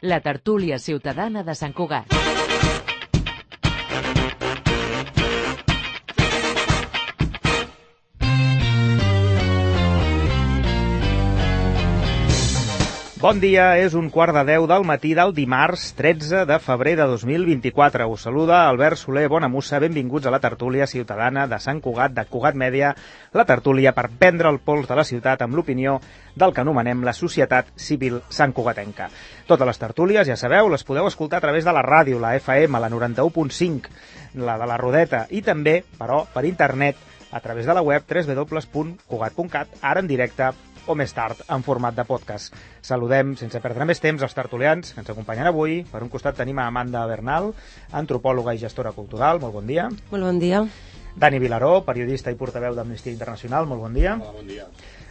la tertúlia ciutadana de Sant Cugat. Bon dia, és un quart de deu del matí del dimarts 13 de febrer de 2024. Us saluda Albert Soler Bonamussa, benvinguts a la tertúlia ciutadana de Sant Cugat, de Cugat Mèdia, la tertúlia per prendre el pols de la ciutat amb l'opinió del que anomenem la Societat Civil Sant Cugatenca. Totes les tertúlies, ja sabeu, les podeu escoltar a través de la ràdio, la FM, la 91.5, la de la Rodeta, i també, però, per internet, a través de la web www.cugat.cat, ara en directe o més tard en format de podcast. Saludem, sense perdre més temps, els tertulians que ens acompanyen avui. Per un costat tenim a Amanda Bernal, antropòloga i gestora cultural. Molt bon dia. Molt bon dia. Dani Vilaró, periodista i portaveu d'Amnistia Internacional. Molt bon dia. Hola, bon dia.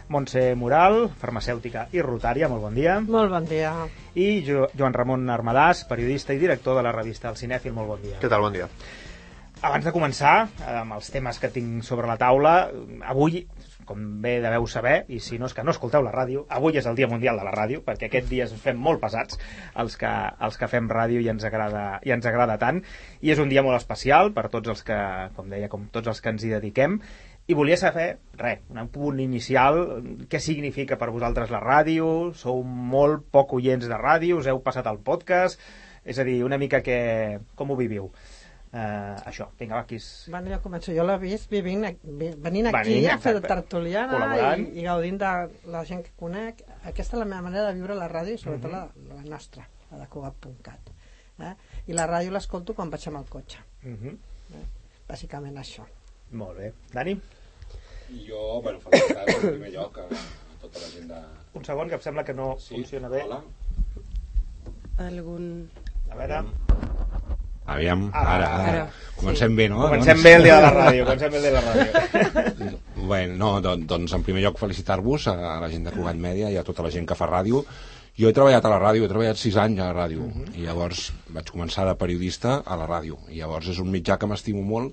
Montse Moral, farmacèutica i rotària. Molt bon dia. Molt bon dia. I jo, Joan Ramon Armadàs, periodista i director de la revista El Cinèfil. Molt bon dia. Què tal, bon dia? Abans de començar amb els temes que tinc sobre la taula, avui com bé deveu saber, i si no és que no escolteu la ràdio, avui és el Dia Mundial de la Ràdio, perquè aquest dia ens fem molt pesats els que, els que fem ràdio i ens, agrada, i ens agrada tant, i és un dia molt especial per tots els que, com deia, com tots els que ens hi dediquem, i volia saber, res, un punt inicial, què significa per vosaltres la ràdio, sou molt poc oients de ràdio, us heu passat al podcast, és a dir, una mica que... com ho viviu? Uh, això, vinga, va, aquí és... Bueno, jo començo. Jo l'he vist vivint, venint aquí Venint, a fer de tertuliana i, i gaudint de la gent que conec. Aquesta és la meva manera de viure la ràdio i sobretot Mhm. la, la nostra, la de Cugat.cat. Eh? I la ràdio l'escolto quan vaig amb el cotxe. Uh -huh. Bàsicament això. Molt bé. Dani, Jo, bueno, felicitats en primer lloc a tota la gent de... un segon, que em sembla que no Sí, funciona bé. Hola. Algun... A veure... Aviam, Ara, ara, ara. ara. Comencem bé, no? Comencem bé el dia de la ràdio, comencem bé el dia de la ràdio. Bueno, no, doncs, doncs en primer lloc felicitar-vos a, a la gent de Cugat Mèdia i a tota la gent que fa ràdio. Jo he treballat a la ràdio, he treballat sis anys a la ràdio, uh -huh. i llavors vaig començar de periodista a la ràdio. I llavors és un mitjà que m'estimo molt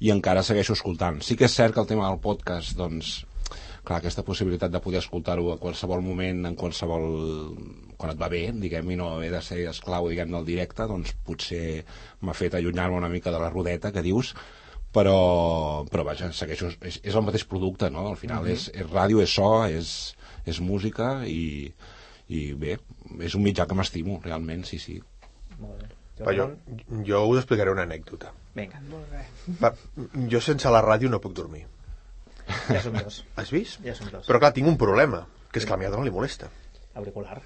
i encara segueixo escoltant. Sí que és cert que el tema del podcast, doncs, clar, aquesta possibilitat de poder escoltar-ho a qualsevol moment, en qualsevol... quan et va bé, diguem, i no haver de ser esclau, diguem, del directe, doncs potser m'ha fet allunyar-me una mica de la rodeta que dius, però, però vaja, segueixo, és, és el mateix producte, no? Al final és, és ràdio, és so, és, és música i, i bé, és un mitjà que m'estimo, realment, sí, sí. Molt bé. Va, jo, jo us explicaré una anècdota. Vinga, Molt bé. Va, jo sense la ràdio no puc dormir. ja som dos. Has vist? Ja som dos. Però clar, tinc un problema, que és que a la meva dona li molesta. Auricular.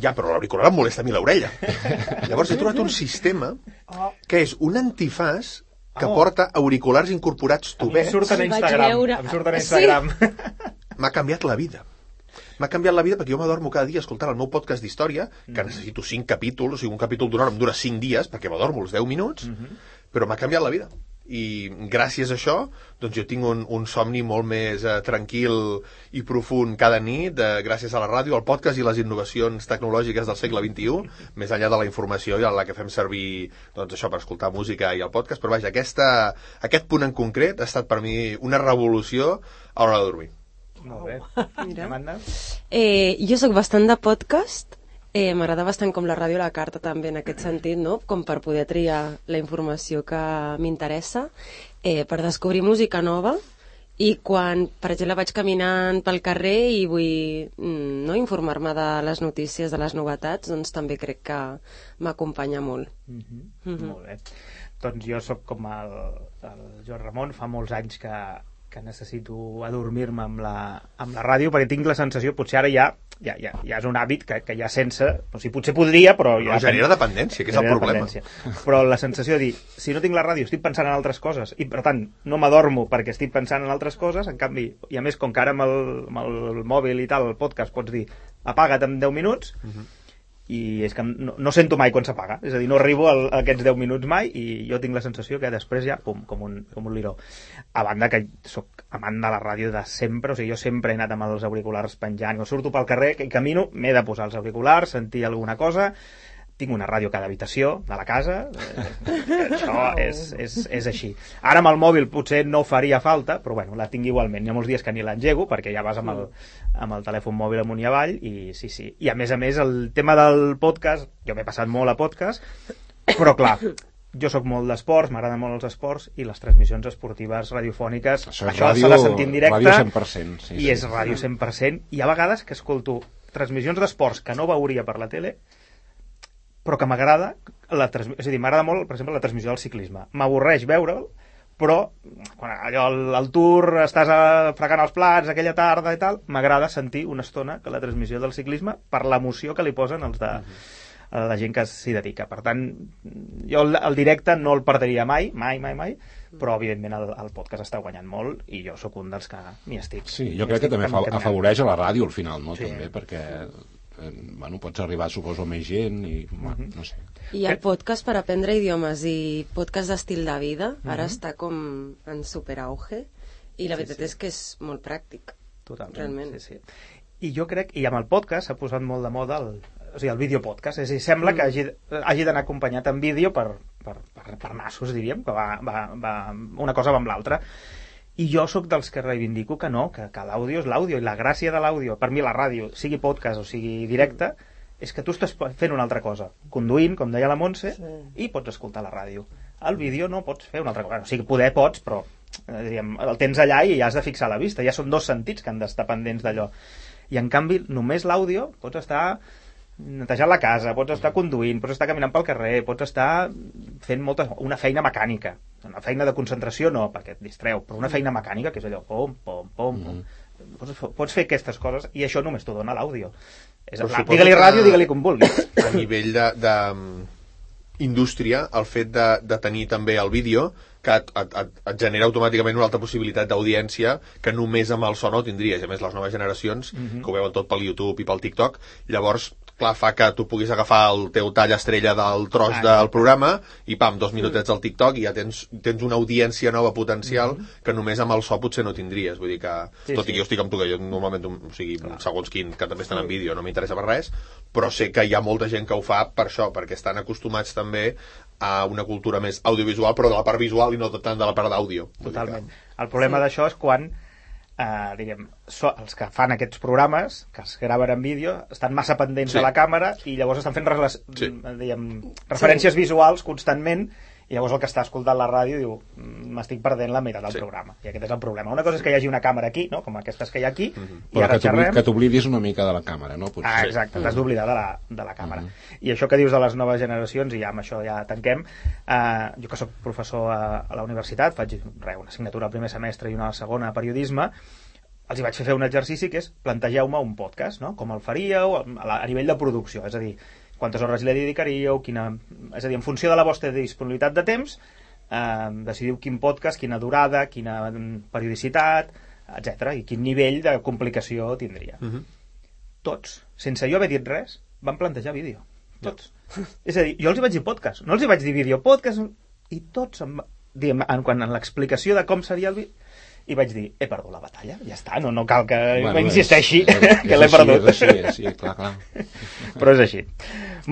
Ja, però l'auricular em molesta a mi l'orella. Llavors he trobat un sistema Oh, que és un antifàs que Oh. porta auriculars incorporats A mi em tubets. surten a Sí, Instagram. veure. Em surten a Sí. Instagram. M'ha canviat la vida. M'ha canviat la vida perquè jo m'adormo cada dia escoltant el meu podcast d'història, Mm. que necessito 5 capítols, o sigui, un capítol d'una hora em dura 5 dies, perquè m'adormo els 10 minuts, Mm-hmm. però m'ha canviat la vida. I gràcies a això, doncs jo tinc un, un somni molt més eh, tranquil i profund cada nit, de, gràcies a la ràdio, al podcast i les innovacions tecnològiques del segle XXI, més enllà de la informació i en la que fem servir doncs, això per escoltar música i el podcast, però vaja, aquesta, aquest punt en concret ha estat per mi una revolució a l'hora de dormir. Molt bé. Mira. Amanda? Eh, jo sóc bastant de podcast, eh, m'agrada bastant com la ràdio a la carta també en aquest sentit, no? com per poder triar la informació que m'interessa, eh, per descobrir música nova i quan, per exemple, vaig caminant pel carrer i vull mm, no, informar-me de les notícies, de les novetats, doncs també crec que m'acompanya molt. Mm -hmm. Mhm. Molt bé. Doncs jo sóc com el, el Joan Ramon, fa molts anys que, que necessito adormir-me amb, la, amb la ràdio perquè tinc la sensació, potser ara ja ja, ja, ja és un hàbit que, que ja sense o sigui, potser podria, però ja No, genera dependència, que és el problema. però la sensació de dir, si no tinc la ràdio estic pensant en altres coses i per tant no m'adormo perquè estic pensant en altres coses en canvi, i a més com que ara amb el, amb el mòbil i tal, el podcast pots dir apaga't en 10 minuts i és que no, no sento mai quan s'apaga. És a dir, no arribo al, a aquests 10 minuts mai i jo tinc la sensació que després ja pum, com un, com un liró. A banda que sóc amant de la ràdio de sempre o sigui, jo sempre he anat amb els auriculars penjant. Jo surto pel carrer i camino, m'he de posar els auriculars sentir alguna cosa tinc una ràdio a cada habitació de la casa, eh, això és, és, és així. Ara amb el mòbil potser no faria falta, però bueno, la tinc igualment. Hi ha molts dies que ni l'engego, perquè ja vas amb el, amb el telèfon mòbil amunt i avall, i sí, sí. I a més a més, el tema del podcast, jo m'he passat molt a podcast, però clar, jo sóc molt d'esports, m'agraden molt els esports i les transmissions esportives radiofòniques, Això això, ràdio- de sentir en directe ràdio 100%, sí, i sí. és ràdio 100% i a vegades que escolto transmissions d'esports que no veuria per la tele però que m'agrada la és a dir, m'agrada molt, per exemple, la transmissió del ciclisme m'avorreix veure'l però quan allò al, tour estàs a, fregant els plats aquella tarda i tal, m'agrada sentir una estona que la transmissió del ciclisme per l'emoció que li posen els de, a la gent que s'hi dedica. Per tant, jo el, el directe no el perdria mai, mai, mai, mai, però evidentment el, el podcast està guanyant molt i jo sóc un dels que m'hi estic. Sí, jo crec que també fa, afavoreix a la ràdio al final, no? Sí. També, perquè eh, bueno, pots arribar, suposo, a més gent i, bueno, no sé. I el podcast per aprendre idiomes i podcast d'estil de vida ara Mhm. està com en superauge i la Sí, veritat sí. és que és molt pràctic. Totalment, Realment. sí, sí. I jo crec, i amb el podcast s'ha posat molt de moda el, o sigui, el videopodcast, és a dir, sembla que hagi, hagi d'anar acompanyat en vídeo per, per, per, per nassos, diríem, que va, va, va, una cosa va amb l'altra. I jo sóc dels que reivindico que no, que, que l'àudio és l'àudio, i la gràcia de l'àudio, per mi la ràdio, sigui podcast o sigui directe, és que tu estàs fent una altra cosa, conduint, com deia la Montse, Sí. i pots escoltar la ràdio. El vídeo no pots fer una altra cosa. O sigui, poder pots, però eh, diríem, el tens allà i has de fixar la vista. Ja són dos sentits que han d'estar pendents d'allò. I en canvi, només l'àudio, pots estar netejant la casa, pots estar conduint, pots estar caminant pel carrer, pots estar fent molta, una feina mecànica. Una feina de concentració no, perquè et distreu, però una feina mecànica, que és allò, pom, pom, pom, pom. Pots, pots fer aquestes coses i això només t'ho dona l'àudio. Digue-li ràdio, digue-li com vulguis. a nivell de, de mm, indústria, el fet de, de tenir també el vídeo que et, et, et, et genera automàticament una altra possibilitat d'audiència que només amb el so no tindries. A més, les noves generacions, Mhm. que ho veuen tot pel YouTube i pel TikTok, llavors, clar, fa que tu puguis agafar el teu tall estrella del tros Ah, del programa i, pam, dos minutets al TikTok i ja tens, tens una audiència nova potencial que només amb el so potser no tindries. Vull dir que. Sí, tot sí. i que jo estic amb tu, que jo normalment, o sigui, segons quin, que també estan en vídeo, no m'interessa per res, però sé que hi ha molta gent que ho fa per això, perquè estan acostumats també a una cultura més audiovisual, però de la part visual i no tant de la part d'àudio. Totalment. El problema d'això és quan eh, diguem, so, els que fan aquests programes, que es graven en vídeo, estan massa pendents Sí. de la càmera i llavors estan fent Sí. diguem, referències visuals constantment i llavors el que està escoltant la ràdio diu "Mm, m'estic perdent la meitat del Sí. programa i aquest és el problema. Una cosa és que hi hagi una càmera aquí, no? com aquestes que hi ha aquí, i Però ara que t'obli- xerrem... que t'oblidis una mica de la càmera, no? Potser. Ah, exacte, t'has d'oblidar de la, de la càmera. I això que dius de les noves generacions, i ja amb això ja tanquem, eh, jo que sóc professor a, a la universitat, faig re, una assignatura al primer semestre i una a la segona a periodisme, els hi vaig fer fer un exercici que és plantegeu-me un podcast, no? com el faríeu a, la- a nivell de producció, és a dir, quantes hores li dedicaríeu, quina... és a dir, en funció de la vostra disponibilitat de temps, eh, decidiu quin podcast, quina durada, quina periodicitat, etc i quin nivell de complicació tindria Mhm. tots, sense jo haver dit res, van plantejar vídeo. Tots. És a dir, jo els hi vaig dir podcast, no els hi vaig dir vídeo, podcast, i tots, em, va- diguem, en, quan en l'explicació de com seria el vídeo, i vaig dir, he perdut la batalla, ja està, no, no cal que bueno, insisteixi, és- és- que l'he perdut. És així, és així, clar, clar. Però és així.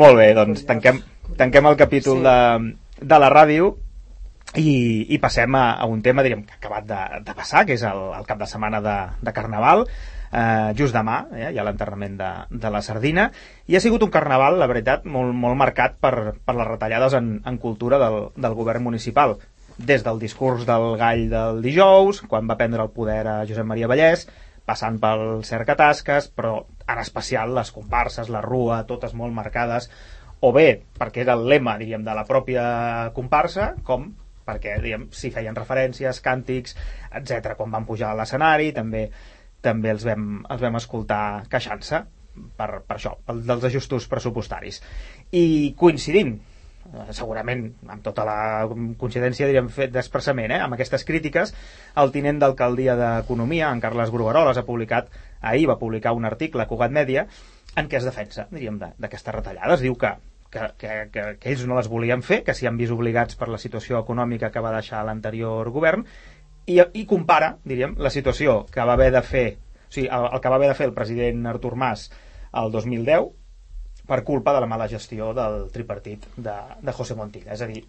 Molt bé, doncs tanquem, tanquem el capítol Sí. de, de la ràdio i, i passem a, a un tema diríem, que ha acabat de, de passar, que és el, el cap de setmana de, de Carnaval. Eh, just demà eh, hi ha l'enterrament de, de la Sardina i ha sigut un carnaval, la veritat, molt, molt marcat per, per les retallades en, en cultura del, del govern municipal des del discurs del gall del dijous, quan va prendre el poder a Josep Maria Vallès, passant pel Cercatasques, però en especial les comparses, la rua, totes molt marcades, o bé perquè era el lema, diríem, de la pròpia comparsa, com perquè, diguem, s'hi feien referències, càntics, etc. Quan van pujar a l'escenari, també també els vam, els vam escoltar queixant-se per, per això, pel, dels ajustos pressupostaris. I coincidint, segurament amb tota la coincidència diríem fet d'expressament eh, amb aquestes crítiques el tinent d'alcaldia d'Economia en Carles Grugaroles ha publicat ahir va publicar un article a Cugat Mèdia en què es defensa diríem d'aquestes retallades. Diu que que, que, que, que ells no les volien fer, que s'hi han vist obligats per la situació econòmica que va deixar l'anterior govern, i, i compara, diríem, la situació que va haver de fer, o sigui, el, el que va haver de fer el president Artur Mas el 2010 per culpa de la mala gestió del tripartit de, de José Montilla. És a dir,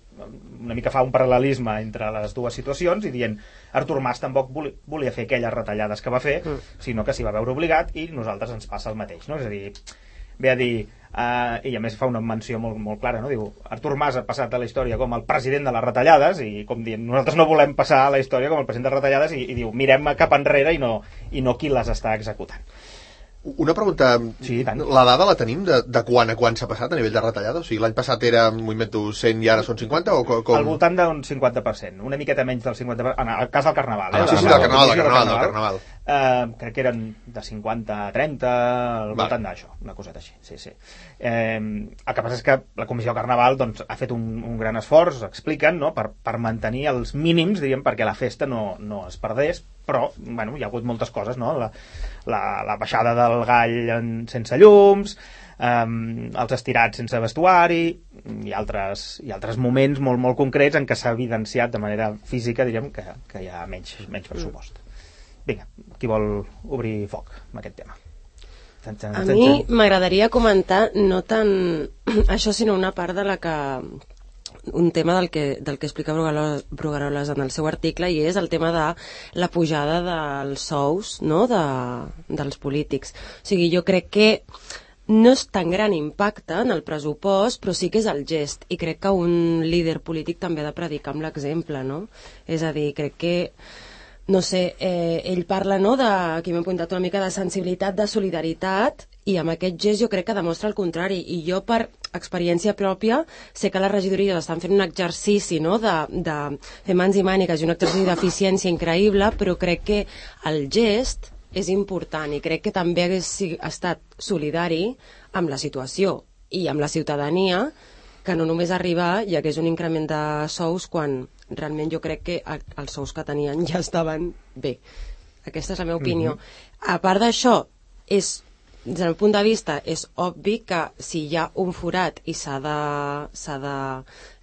una mica fa un paral·lelisme entre les dues situacions i dient Artur Mas tampoc voli- volia fer aquelles retallades que va fer, sinó que s'hi va veure obligat i nosaltres ens passa el mateix. No? És a dir, ve a dir, uh, i a més fa una menció molt, molt clara, no? diu, Artur Mas ha passat a la història com el president de les retallades i com dient, nosaltres no volem passar a la història com el president de les retallades i, i diu, mirem cap enrere i no, i no qui les està executant. Una pregunta, Sí, tant. la dada la tenim de, de quan a quan s'ha passat a nivell de retallada? O sigui, l'any passat era, m'ho invento, 100 i ara són 50? O co- com... Al voltant d'un 50%, una miqueta menys del 50%, en el cas del Carnaval. Ah, eh? sí, sí, De del Carnaval, del Carnaval, del Carnaval. Eh, crec que eren de 50 a 30, al Va. voltant d'això, una coseta així. Sí, sí. Eh, el que passa és que la Comissió Carnaval doncs, ha fet un, un gran esforç, expliquen, no? per, per mantenir els mínims, diríem, perquè la festa no, no es perdés, però bueno, hi ha hagut moltes coses, no? la, la, la baixada del gall en, sense llums, um, els estirats sense vestuari i altres, i altres moments molt, molt concrets en què s'ha evidenciat de manera física diríem que, que hi ha menys, menys pressupost. Vinga, qui vol obrir foc amb aquest tema? Tan, tan, A tan, mi tan. m'agradaria comentar no tant això, sinó una part de la que un tema del que, del que explica Brugaroles, en el seu article i és el tema de la pujada dels sous no? de, dels polítics. O sigui, jo crec que no és tan gran impacte en el pressupost, però sí que és el gest. I crec que un líder polític també ha de predicar amb l'exemple, no? És a dir, crec que no sé, eh, ell parla, no?, de, aquí m'he apuntat una mica de sensibilitat, de solidaritat, i amb aquest gest jo crec que demostra el contrari. I jo, per experiència pròpia, sé que les regidories estan fent un exercici, no?, de, de fer mans i mànigues i un exercici d'eficiència increïble, però crec que el gest és important i crec que també hagués estat solidari amb la situació i amb la ciutadania que no només arribar i hagués un increment de sous quan realment jo crec que els sous que tenien ja estaven bé. Aquesta és la meva opinió. A part d'això, és des del punt de vista, és obvi que si hi ha un forat i s'ha de, de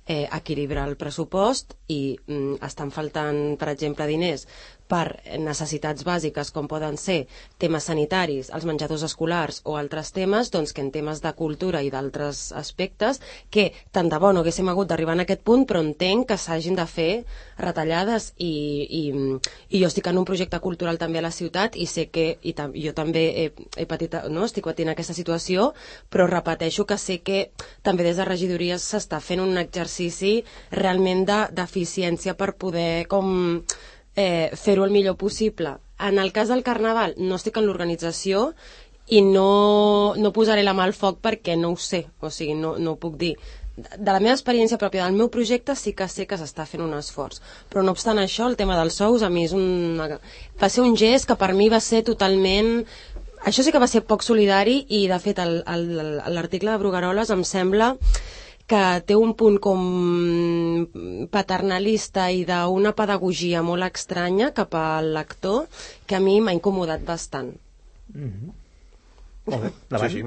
eh, equilibrar el pressupost i mm, estan faltant, per exemple, diners per necessitats bàsiques com poden ser temes sanitaris, els menjadors escolars o altres temes, doncs que en temes de cultura i d'altres aspectes, que tant de bo no haguéssim hagut d'arribar en aquest punt, però entenc que s'hagin de fer retallades i, i, i jo estic en un projecte cultural també a la ciutat i sé que i tam, jo també he, he patit, no, estic patint aquesta situació, però repeteixo que sé que també des de regidories s'està fent un exercici realment de- d'eficiència per poder com eh, fer-ho el millor possible. En el cas del Carnaval no estic en l'organització i no, no posaré la mà al foc perquè no ho sé, o sigui, no, no ho puc dir. De la meva experiència pròpia del meu projecte sí que sé que s'està fent un esforç. Però no obstant això, el tema dels sous a mi és un... va ser un gest que per mi va ser totalment... Això sí que va ser poc solidari i, de fet, l'article de Brugaroles em sembla que té un punt com paternalista i d'una pedagogia molt estranya cap al lector que a mi m'ha incomodat bastant. Molt bé, Sí, davant. sí.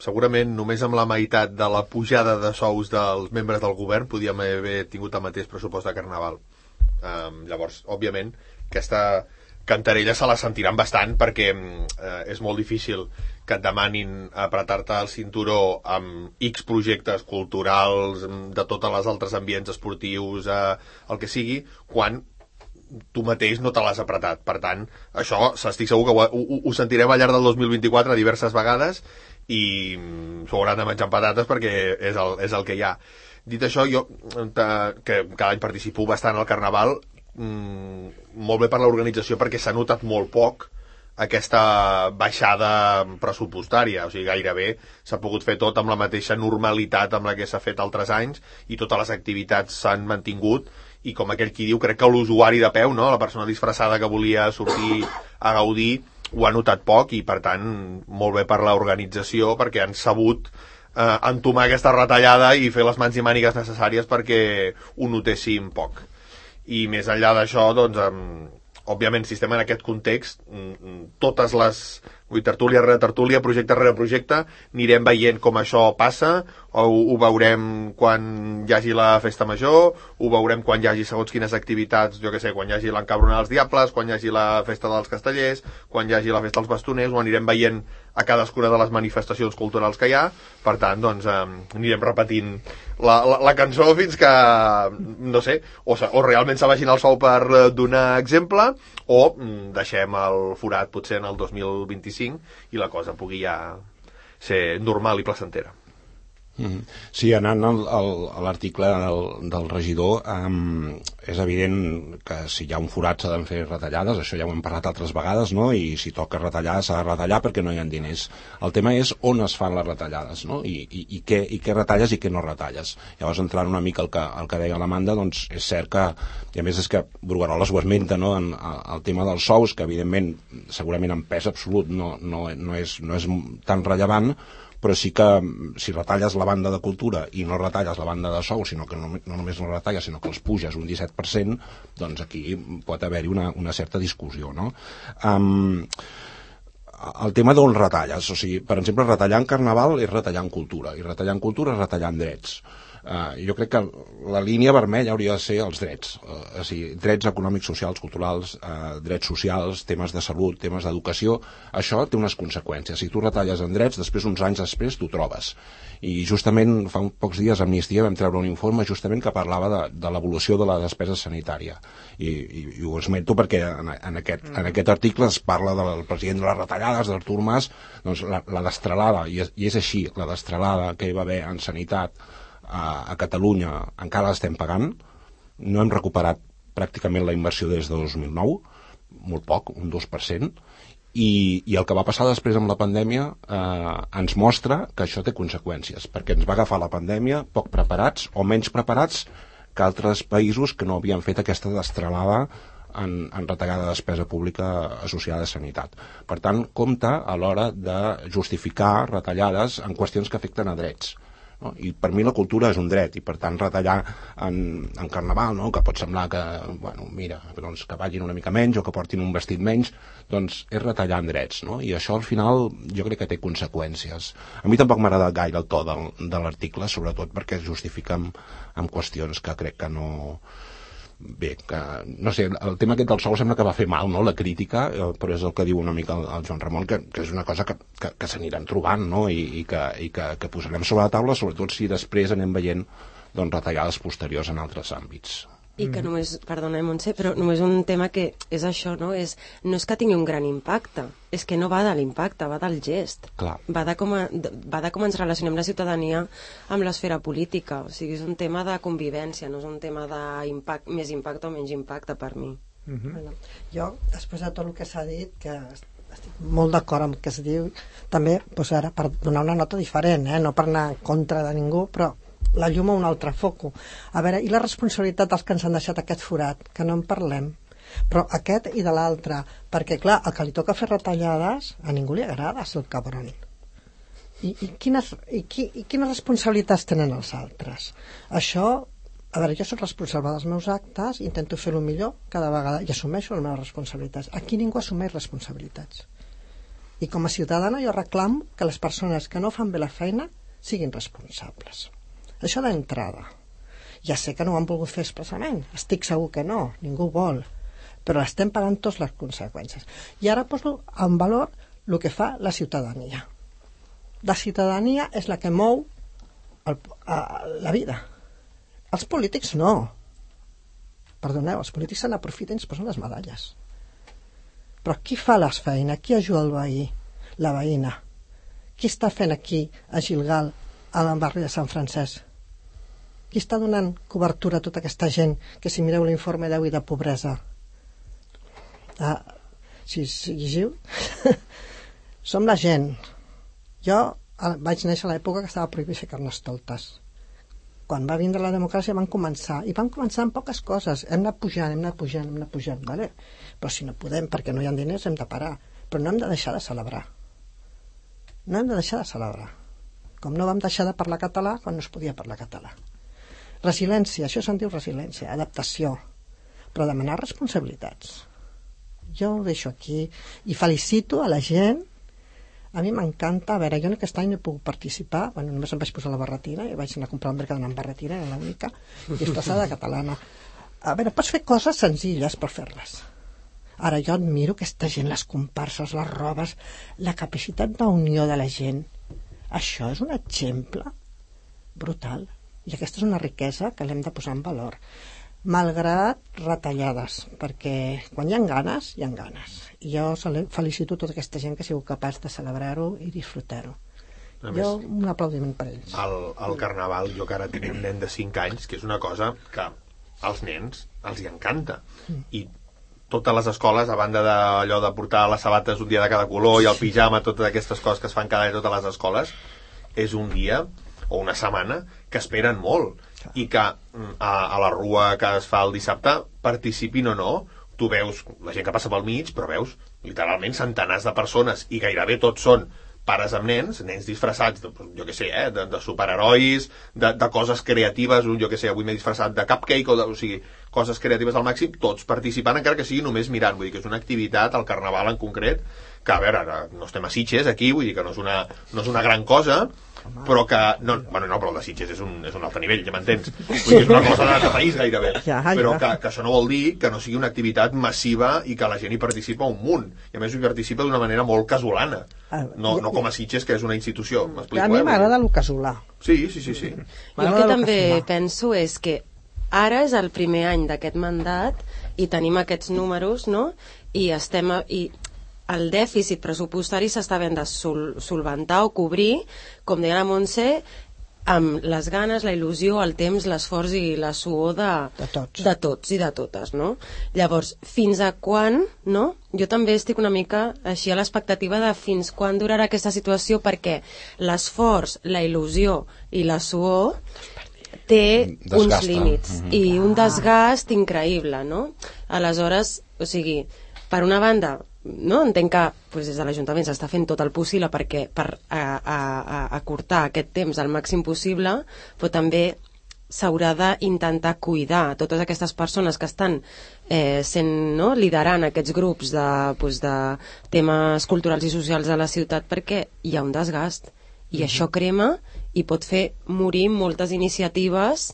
Segurament només amb la meitat de la pujada de sous dels membres del govern podíem haver tingut el mateix pressupost de Carnaval. Um, llavors, òbviament, aquesta cantarella se la sentiran bastant perquè uh, és molt difícil que et demanin apretar-te el cinturó amb X projectes culturals, de totes les altres ambients esportius, uh, el que sigui, quan tu mateix no te l'has apretat. Per tant, això estic segur que ho, ho, ho sentirem al llarg del 2024 diverses vegades i s'ho hauran de menjar patates perquè és el, és el que hi ha. Dit això, jo, ta- que cada any participo bastant al Carnaval, mm, molt bé per l'organització perquè s'ha notat molt poc aquesta baixada pressupostària, o sigui, gairebé s'ha pogut fer tot amb la mateixa normalitat amb la que s'ha fet altres anys i totes les activitats s'han mantingut. I com aquell qui diu, crec que l'usuari de peu, no? la persona disfressada que volia sortir a gaudir, ho ha notat poc i per tant molt bé per l'organització perquè han sabut eh, entomar aquesta retallada i fer les mans i mànigues necessàries perquè ho notéssim poc. I més enllà d'això doncs, òbviament si estem en aquest context mm, mm, totes les Vull tertúlia rere tertúlia, projecte rere projecte, anirem veient com això passa, o ho, ho veurem quan hi hagi la festa major, ho veurem quan hi hagi segons quines activitats, jo que sé, quan hi hagi l'encabrona dels diables, quan hi hagi la festa dels castellers, quan hi hagi la festa dels bastoners, ho anirem veient a cadascuna de les manifestacions culturals que hi ha, per tant, doncs, eh, anirem repetint la, la, la cançó fins que, no sé, o, o realment se vagin al sou per eh, donar exemple, o mm, deixem el forat potser en el 2025 i la cosa pugui ja ser normal i placentera. Mhm. Sí, anant al, al, a l'article del, del regidor, um, és evident que si hi ha un forat s'ha de fer retallades, això ja ho hem parlat altres vegades, no? i si toca retallar s'ha de retallar perquè no hi ha diners. El tema és on es fan les retallades, no? I, i, i, què, i què retalles i què no retalles. Llavors, entrant una mica al que, al que deia l'Amanda, doncs és cert que, i a més és que Brugueroles ho esmenta, no? en, el tema dels sous, que evidentment, segurament en pes absolut no, no, no, és, no és tan rellevant, però sí que mm, si retalles la banda de cultura i no retalles la banda de sou, sinó que no, no només no retalles, sinó que els puges un 17%, doncs aquí pot haver-hi una, una certa discussió, no? Um, el tema d'on retalles, o sigui, per exemple, retallar en carnaval és retallar en cultura, i retallar en cultura és retallar en drets. Uh, jo crec que la línia vermella hauria de ser els drets, uh, o sigui, drets econòmics, socials, culturals, uh, drets socials, temes de salut, temes d'educació, això té unes conseqüències. Si tu retalles en drets, després, uns anys després, t'ho trobes. I justament fa uns pocs dies a Amnistia vam treure un informe justament que parlava de, de l'evolució de la despesa sanitària. I, i, i ho esmento perquè en, en, aquest, en aquest article es parla del president de les retallades, d'Artur Mas, doncs la, la destralada, i és, i és així, la destralada que hi va haver en sanitat a, a Catalunya encara l'estem pagant, no hem recuperat pràcticament la inversió des de 2009, molt poc, un 2%, i, i el que va passar després amb la pandèmia eh, ens mostra que això té conseqüències, perquè ens va agafar la pandèmia poc preparats o menys preparats que altres països que no havien fet aquesta destralada en, en retallada de despesa pública associada a sanitat. Per tant, compte a l'hora de justificar retallades en qüestions que afecten a drets. No? I per mi la cultura és un dret i per tant retallar en, en carnaval, no? que pot semblar que, bueno, mira, doncs que vagin una mica menys o que portin un vestit menys, doncs és retallar en drets, no? I això al final jo crec que té conseqüències. A mi tampoc m'ha agradat gaire el to del, de l'article, sobretot perquè es justifica amb, amb qüestions que crec que no bé, que, no sé, el tema aquest del sou sembla que va fer mal, no?, la crítica, eh, però és el que diu una mica el, el Joan Ramon, que, que és una cosa que, que, que s'aniran trobant, no?, i, i, que, i que, que posarem sobre la taula, sobretot si després anem veient doncs, retallades posteriors en altres àmbits. I que només, perdona, Montse, però només un tema que és això, no? És, no és que tingui un gran impacte, és que no va de l'impacte, va del gest. Clar. Va de, com a, de- va de com ens relacionem la ciutadania amb l'esfera política. O sigui, és un tema de convivència, no és un tema de impact, més impacte o menys impacte per mi. Bueno, jo, després de tot el que s'ha dit, que estic molt d'acord amb el que es diu, també, doncs ara, per donar una nota diferent, eh? no per anar en contra de ningú, però la llum a un altre foco. A veure, i la responsabilitat dels que ens han deixat aquest forat, que no en parlem, però aquest i de l'altre, perquè clar, el que li toca fer retallades, a ningú li agrada ser el cabron. I, i, quines, i, qui, I quines responsabilitats tenen els altres? Això, a veure, jo soc responsable dels meus actes, intento fer-ho millor cada vegada i assumeixo les meves responsabilitats. Aquí ningú assumeix responsabilitats. I com a ciutadana jo reclamo que les persones que no fan bé la feina siguin responsables. Això d'entrada. Ja sé que no ho han volgut fer expressament, estic segur que no, ningú vol, però estem pagant tots les conseqüències. I ara poso en valor el que fa la ciutadania. La ciutadania és la que mou el, a, la vida. Els polítics no. Perdoneu, els polítics se n'aprofiten i es posen les medalles. Però qui fa les feines? Qui ajuda el veí? La veïna. Qui està fent aquí, a Gilgal, al barri de Sant Francesc? Qui està donant cobertura a tota aquesta gent que si mireu l'informe d'avui de pobresa? Ah, si, si llegiu? Som la gent. Jo vaig néixer a l'època que estava prohibit fer carnestoltes quan va vindre la democràcia van començar i van començar amb poques coses. Hem anat pujant, hem anat pujant, hem anat pujant vale? però si no podem perquè no hi ha diners hem de parar. Però no hem de deixar de celebrar. No hem de deixar de celebrar com no vam deixar de parlar català quan no es podia parlar català resiliència, això se'n diu resiliència adaptació, però demanar responsabilitats jo ho deixo aquí i felicito a la gent A mi m'encanta, a veure, jo en aquest any no he pogut participar, bueno, només em vaig posar la barretina, i vaig anar a comprar un mercat amb barretina, era l'única, disfressada de catalana. A veure, pots fer coses senzilles per fer-les. Ara jo admiro aquesta gent, les comparses, les robes, la capacitat d'unió de la gent. Això és un exemple brutal. I aquesta és una riquesa que l'hem de posar en valor. Malgrat retallades, perquè quan hi ha ganes, hi ha ganes. I jo felicito tota aquesta gent que ha sigut capaç de celebrar-ho i disfrutar-ho. A Jo, més, un aplaudiment per ells. al, al carnaval, jo que ara tinc un nen de 5 anys, que és una cosa que als nens els hi encanta. I totes les escoles, a banda d'allò de portar les sabates un dia de cada color i el pijama, totes aquestes coses que es fan cada any a totes les escoles, és un dia o una setmana que esperen molt i que mm, a, a la rua que es fa el dissabte, participin o no, tu veus la gent que passa pel mig, però veus literalment centenars de persones i gairebé tots són pares amb nens, nens disfressats, de, jo què sé, eh, de, de superherois, de, de coses creatives, jo què sé, avui m'he disfressat de cupcake, o, de, o sigui, coses creatives al màxim, tots participant, encara que sigui només mirant, vull dir que és una activitat, el carnaval en concret, que, a veure, ara no estem a Sitges aquí, vull dir que no és una, no és una gran cosa, però que... No, bueno, no, però el de Sitges és un, és un altre nivell, ja m'entens? Vull dir, és una cosa de país gairebé. Ja, però que, que això no vol dir que no sigui una activitat massiva i que la gent hi participa un munt. I a més hi participa d'una manera molt casolana. Ah, No, no com a Sitges, que és una institució. M'explico, A mi eh? m'agrada el casolà. Sí, sí, sí, sí. Jo el que també casolà. penso és que ara és el primer any d'aquest mandat i tenim aquests números, no? I estem... A, i el dèficit pressupostari s'està havent de sol, solventar o cobrir, com deia la Montse, amb les ganes, la il·lusió, el temps, l'esforç i la suor de, De tots. de tots i de totes, no? Llavors, fins a quan, no? Jo també estic una mica així a l'expectativa de fins quan durarà aquesta situació perquè l'esforç, la il·lusió i la suor té Desgasta. uns límits Mhm. i un desgast increïble, no? Aleshores, o sigui, per una banda, no? entenc que pues, des de l'Ajuntament s'està fent tot el possible perquè per a, a, a acurtar aquest temps al màxim possible, però també s'haurà d'intentar cuidar totes aquestes persones que estan eh, sent, no? liderant aquests grups de, pues, de temes culturals i socials de la ciutat perquè hi ha un desgast i això crema i pot fer morir moltes iniciatives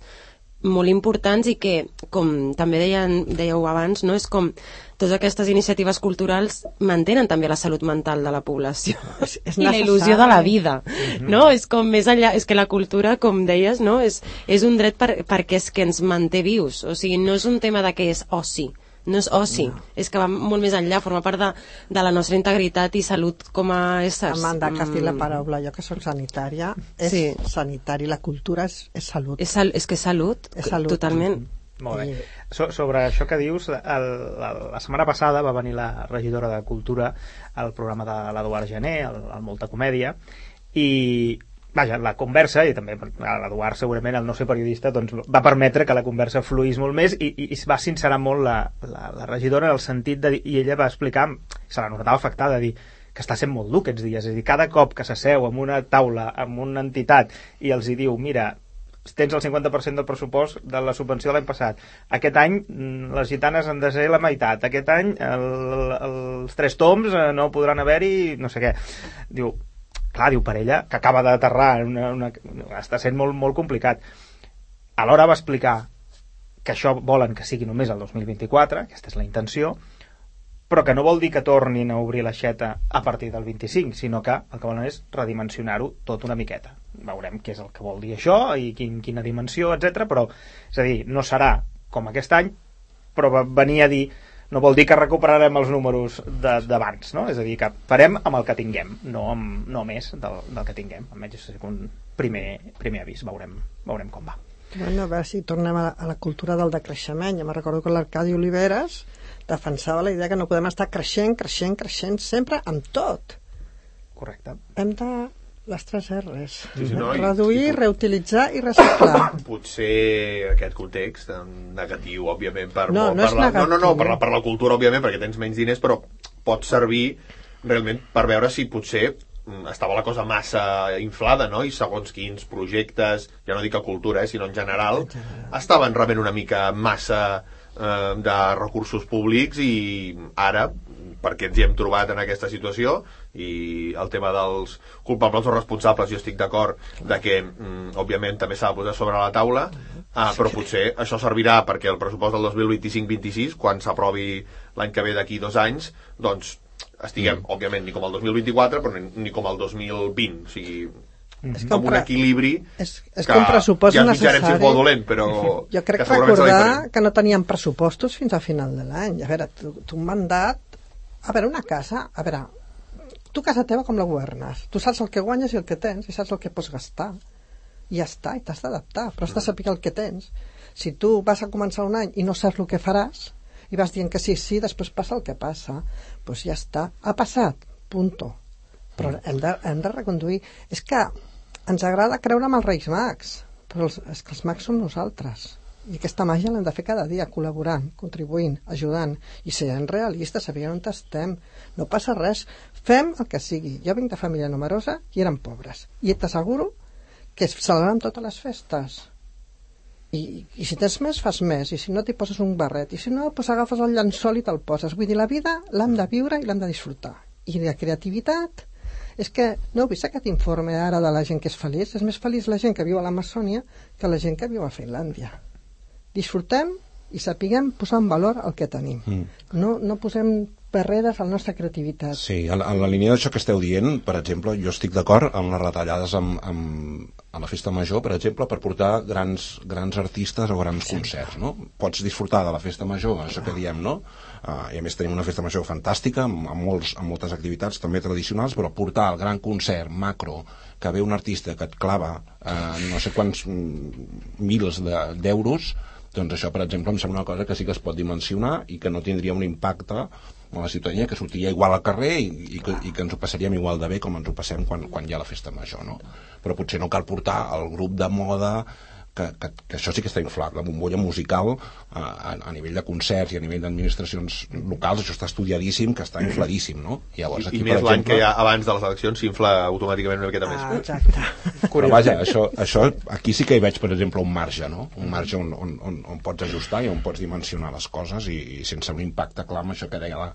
molt importants i que, com també deien, dèieu abans, no és com totes aquestes iniciatives culturals mantenen també la salut mental de la població. És- és i la il·lusió de la vida no? és com més enllà, és que la cultura com deies, no? és, és un dret per, perquè és que ens manté vius. O sigui, no és un tema de que és oci no és oci, no. és que va molt més enllà forma part de, de la nostra integritat i salut com a éssers Amanda, que has dit la Mm. paraula, jo que soc sanitària, és Sí. sanitari, la cultura és, és salut. és, sal, és que és salut, És salut. totalment Molt bé. So, sobre això que dius, el, la, la setmana passada va venir la regidora de Cultura al programa de l'Eduard Gené, al, al Molta Comèdia, i vaja, la conversa, i també l'Eduard segurament, el no ser periodista, doncs va permetre que la conversa fluís molt més i, i, i va sincerar molt la, la, la regidora en el sentit de dir, i ella va explicar, se la notava afectada, dir que està sent molt dur aquests dies, és a dir, cada cop que s'asseu amb una taula, amb una entitat i els hi diu, mira, tens el 50% del pressupost de la subvenció de l'any passat. Aquest any mm, les gitanes han de ser la meitat. Aquest any el, els tres toms eh, no podran haver-hi no sé què. Diu, clar, diu per ella, que acaba d'aterrar, una, una, està sent molt, molt complicat. Alhora va explicar que això volen que sigui només el 2024, aquesta és la intenció, però que no vol dir que tornin a obrir l'aixeta a partir del 25, sinó que el que volen és redimensionar-ho tot una miqueta. Veurem què és el que vol dir això i quin, quina dimensió, etc. però, és a dir, no serà com aquest any, però va venir a dir no vol dir que recuperarem els números de- d'abans, no? És a dir, que farem amb el que tinguem, no, amb, no més del, del que tinguem. Almenys és un primer, primer avís, veurem, veurem com va. Bueno, a veure si tornem a la, a la cultura del decreixement. Jo me recordo que l'Arcadi Oliveres defensava la idea que no podem estar creixent, creixent, creixent sempre amb tot. Correcte. Hem de les tres R's. Sí, sí, no, Reduir, i- reutilitzar i reciclar. potser aquest context negatiu, òbviament, per, No, no per la, no, no, no, negatiu. per la, per la cultura, òbviament, perquè tens menys diners, però pot servir realment per veure si potser mm, estava la cosa massa inflada, no? I segons quins projectes, ja no dic a cultura, eh, sinó en general, estaven rebent una mica massa eh, de recursos públics i ara perquè ens hi hem trobat en aquesta situació i el tema dels culpables o responsables jo estic d'acord de que mm, òbviament també s'ha de posar sobre la taula. Ah, però potser això servirà perquè el pressupost del 2025-26 quan s'aprovi l'any que ve d'aquí dos anys doncs estiguem, mm. òbviament, ni com el 2024 però ni, ni com el 2020 o sigui, És amb un equilibri és, és que un pressupost ja mitjarem si és necessari... bo dolent però Jo crec que recordar que no teníem pressupostos fins a final de l'any. A veure, tu, tu un mandat... A veure, una casa... A veure, tu casa teva com la governes? Tu saps el que guanyes i el que tens i saps el que pots gastar. I ja està, i t'has d'adaptar, però has de saber el que tens. Si tu vas a començar un any i no saps el que faràs, i vas dient que sí, sí, després passa el que passa, doncs ja està. Ha passat, punto. Però hem de, hem de reconduir. És que ens agrada creure amb els Reis Mags, però els, és que els mags som nosaltres. I aquesta màgia l'hem de fer cada dia, col·laborant, contribuint, ajudant, i sent realistes, sabent on estem. No passa res. Fem el que sigui. Jo vinc de família numerosa i eren pobres. I t'asseguro que es celebrem totes les festes. I, I si tens més, fas més. I si no, t'hi poses un barret. I si no, doncs agafes el llençol i te'l poses. Vull dir, la vida l'hem de viure i l'hem de disfrutar. I la creativitat és que no heu vist aquest informe ara de la gent que és feliç? És més feliç la gent que viu a l'Amazònia que la gent que viu a Finlàndia. Disfrutem i sapiguem posar en valor el que tenim. Mm. No, no posem barreres a la nostra creativitat. Sí, en, en la línia d'això que esteu dient, per exemple, jo estic d'acord amb les retallades amb, amb, a la festa major, per exemple, per portar grans, grans artistes o grans sí. concerts, no? Pots disfrutar de la festa major, això que diem, no? Uh, I a més tenim una festa major fantàstica, amb, amb, molts, amb moltes activitats també tradicionals, però portar el gran concert macro, que ve un artista que et clava uh, no sé quants mm, mils de- d'euros, doncs això, per exemple, em sembla una cosa que sí que es pot dimensionar i que no tindria un impacte a la ciutadania, que sortiria igual al carrer i, i, que, i que ens ho passaríem igual de bé com ens ho passem quan, quan hi ha la festa major, no? Però potser no cal portar el grup de moda que, que, que això sí que està inflat, la bombolla musical a, a, a nivell de concerts i a nivell d'administracions locals, això està estudiadíssim, que està infladíssim, no? I llavors I, aquí, i per més l'any que ha abans de les eleccions s'infla automàticament una miqueta més. Ah, exacte. Però vaja, això, això, aquí sí que hi veig, per exemple, un marge, no? Un marge on, on, on, on pots ajustar i on pots dimensionar les coses i, i sense un impacte clar amb això que deia la,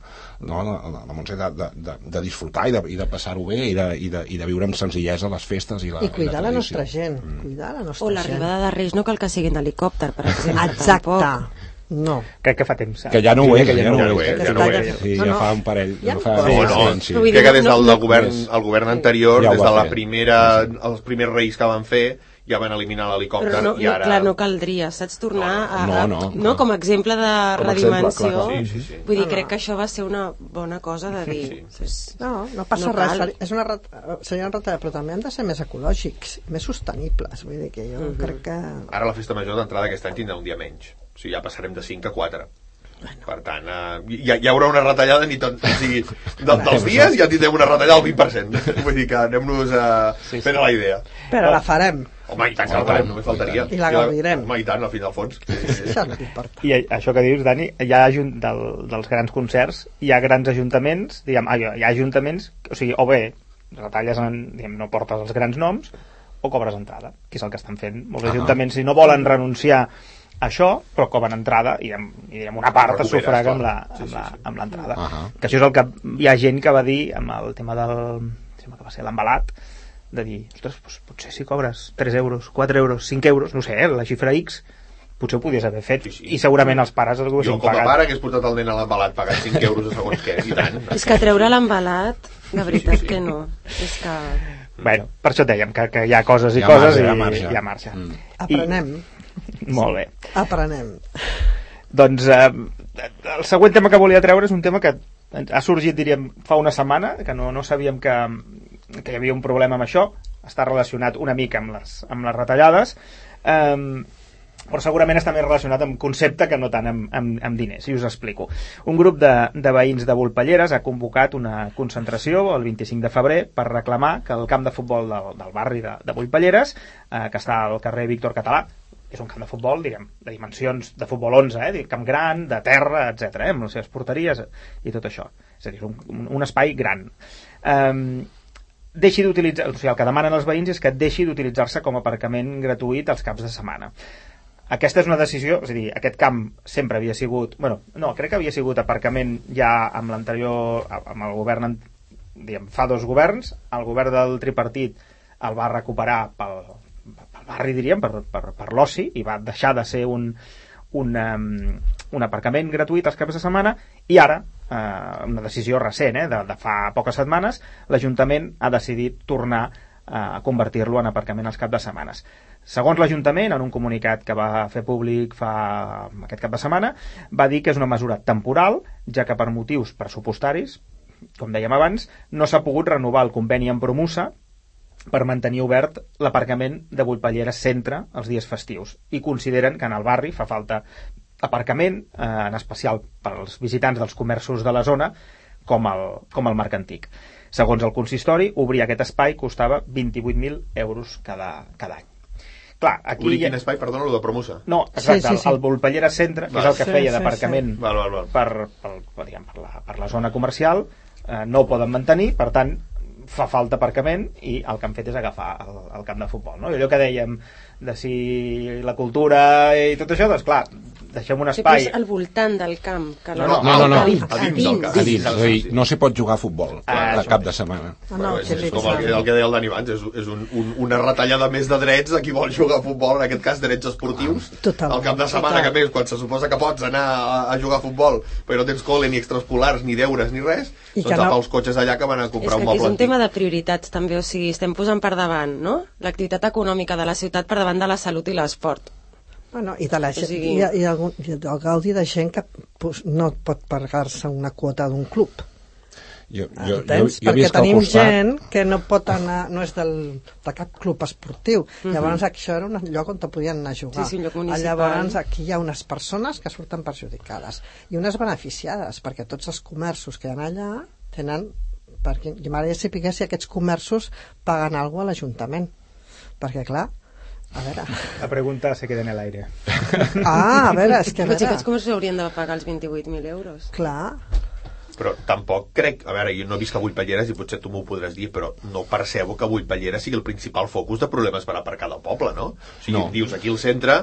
no, la, la, la Montse, de, de, de, de disfrutar i de, i de passar-ho bé i de, i, de, i de viure amb senzillesa les festes i la, I cuidar la tradició. nostra gent. Cuidar la nostra O gent. l'arribada de Reis no cal que sigui en helicòpter, per exemple. Exacte. Tampoc. No. Crec que fa temps. eh? Que ja no ho és, que ja no ho és, ja no ho és. Sí, No, ja no. fa un parell, Ja ja fa no, No, no, crec que des no- del, no- govern, el govern anterior, des de la primera, els primers reis que van fer, ja van eliminar l'helicòpter no, i no, ara... clar, no caldria, saps? Tornar a, No, a, no, no, no. com a exemple de Com a exemple, redimensió. clar, clar. Sí, sí, sí. Vull dir, crec que això va ser una bona cosa de dir. Sí. No, no passa No no res. cal. És una ret... seria una retallada, però també han de ser més ecològics, més sostenibles. Vull dir que jo crec que... Ara la festa major d'entrada aquest any tindrà un dia menys. O sigui, ja passarem de 5 a 4. Per tant, eh, hi, hi haurà una retallada ni tot, o sigui, de, dels dies ja tindrem una retallada al 20%. Vull dir que anem-nos a sí, sí. fent la idea. Però la farem. Home, i tant que la farem, només faltaria. I la gaudirem. Home, i tant, al final fons. Sí, sí, sí. Això no m'importa. I això que dius, Dani, hi ha del, dels grans concerts, hi ha grans ajuntaments, diguem, ah, hi ha ajuntaments, o sigui, o bé retalles, en, diguem, no portes els grans noms, o cobres entrada, que és el que estan fent. Molts Ah. ajuntaments, si no volen renunciar això, però cobren entrada i, amb, i diguem, una part es sufraga amb la- Sí, amb sí, la- sí. amb l'entrada. Ahà. Que això és el que hi ha gent que va dir amb el tema del sembla que va ser l'embalat de dir, ostres, doncs, potser si cobres 3 euros, 4 euros, 5 euros, no sé, eh, la xifra X, potser ho podies haver fet. Sí, sí. I segurament els pares els ho Jo, haguessin com a pagat. pare que has portat el nen a l'embalat pagant 5 euros a segons què, i tant. És que treure l'embalat, de veritat que no. És que... Bueno, per això et dèiem que, que hi ha coses i Hi ha coses marge, i hi ha marge. hi ha marge. Mm. Aprenem. I, molt bé. Aprenem. Doncs eh, el següent tema que volia treure és un tema que ha sorgit, diríem, fa una setmana, que no, no sabíem que, que hi havia un problema amb això, està relacionat una mica amb les, amb les retallades, eh, però segurament està més relacionat amb concepte que no tant amb, amb, amb diners, i us explico. Un grup de, de veïns de Volpelleres ha convocat una concentració el 25 de febrer per reclamar que el camp de futbol del, del barri de, de Volpelleres, eh, que està al carrer Víctor Català, és un camp de futbol, diguem, de dimensions de futbol 11, eh? Camp gran, de terra, etc, eh? amb les seves porteries i tot això. És a dir, és un, un, espai gran. Um, deixi d'utilitzar, o sigui, el que demanen els veïns és que deixi d'utilitzar-se com a aparcament gratuït els caps de setmana. aquesta és una decisió, és a dir, aquest camp sempre havia sigut, bueno, no, crec que havia sigut aparcament ja amb l'anterior, amb el govern, diguem, fa dos governs, el govern del tripartit el va recuperar pel barri, diríem, per, per, per l'oci, i va deixar de ser un, un, um, un aparcament gratuït els caps de setmana, i ara, eh, una decisió recent, eh, de, de fa poques setmanes, l'Ajuntament ha decidit tornar eh, a convertir-lo en aparcament els caps de setmanes. Segons l'Ajuntament, en un comunicat que va fer públic fa aquest cap de setmana, va dir que és una mesura temporal, ja que per motius pressupostaris, com dèiem abans, no s'ha pogut renovar el conveni amb Promusa per mantenir obert l'aparcament de Vullpallera Centre els dies festius i consideren que en el barri fa falta aparcament, eh, en especial pels visitants dels comerços de la zona, com el, com el Marc Antic. Segons el consistori, obrir aquest espai costava 28.000 euros cada, cada any. Clar, aquí... Obrir quin espai, perdona, el de Promusa. No, exacte, Sí, sí, sí. el, el Volpellera Centre, que Val. és el que Sí, feia sí, d'aparcament val. per, per, per, diguem, per, la, per la zona comercial, eh, no ho poden mantenir, per tant, fa falta aparcament i el que han fet és agafar el, el camp de futbol. No? I allò que dèiem de si la cultura i tot això, doncs clar, deixem un Sí, espai... és al voltant del camp. Que No, la- no, no, no, a dins, a dins dins. A dins, Sí, és a sí, sí. no s'hi pot jugar a futbol Ah, a cap de setmana. Ah, no, Bueno, és, que és sí, com que el que, el que deia el Dani abans, és, és un, un, una retallada més de drets a qui vol jugar a futbol, en aquest cas drets esportius, Total. al cap de setmana, Total. que a més, quan se suposa que pots anar a, a jugar a futbol, però no tens col·le, ni extraescolars, ni deures, ni res, I doncs que no- els cotxes allà que van a És comprar que un aquí és moble un tema de prioritats també, o sigui, estem posant per davant, no?, l'activitat econòmica de la ciutat per davant de la salut i l'esport. Bueno, i de la gent, sigui- i, i, algun, i el gaudi de gent que pues, no pot pagar-se una quota d'un club. Jo, jo, jo, Entens? jo he Perquè vist que al tenim costat... gent que no pot anar, no és del, de cap club esportiu. Llavors això era un lloc on te podien anar a jugar. Sí, sí, lloc municipal. Llavors aquí hi ha unes persones que surten perjudicades i unes beneficiades, perquè tots els comerços que hi ha allà tenen perquè i m'agradaria saber si aquests comerços paguen alguna a l'Ajuntament. Perquè, clar, a veure... La pregunta se queda en el aire. Ah, a veure, és que a Però si veure... aquests comerços haurien de pagar els 28.000 euros. Clar, Però tampoc crec, a veure, jo no he vist a Vullpelleres i potser tu m'ho podràs dir, però no percebo que Vullpelleres sigui el principal focus de problemes per aparcar del poble, no? O sigui, No. dius, aquí al centre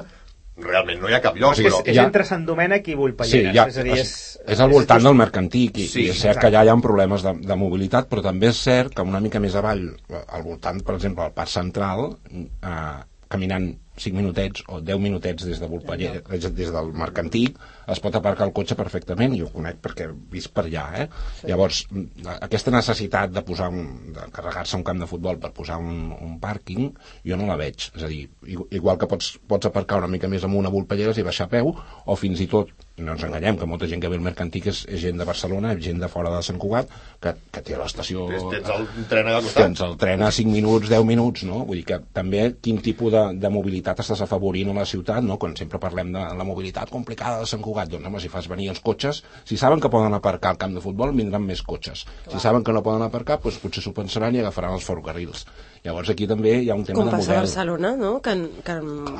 realment no hi ha cap lloc, És, però... és Ja- entre Sant Domènec i Sí, Vullpelleres. ja, és a dir, és, és, és al voltant del Mercantic i, Sí, i és cert exacte. que allà hi ha problemes de, de mobilitat, però també és cert que una mica més avall, al voltant, per exemple, al Parc Central, eh, caminant 5 minutets o 10 minutets des de Volpaller, des, des del Mercantic, es pot aparcar el cotxe perfectament, i ho conec perquè he vist per allà, eh? Sí. Llavors, mm, aquesta necessitat de posar un, de carregar-se un camp de futbol per posar un, un pàrquing, jo no la veig. És a dir, igu- igual que pots, pots aparcar una mica més amunt a Volpelleres i baixar a peu, o fins i tot, no ens enganyem, que molta gent que ve al Mercantic és, és gent de Barcelona, és gent de fora de Sant Cugat, que, que té l'estació... Tens, tens el tren al costat. Tens el tren a 5 minuts, 10 minuts, no? Vull dir que també quin tipus de, de mobilitat estàs afavorint a la ciutat, no? Quan sempre parlem de la mobilitat complicada de Sant Cugat, doncs home, si fas venir els cotxes, si saben que poden aparcar al camp de futbol, vindran més cotxes. Si saben que no poden aparcar, doncs potser s'ho pensaran i agafaran els ferrocarrils. Llavors aquí també hi ha un tema Com de passa a model. Barcelona, no?, que, que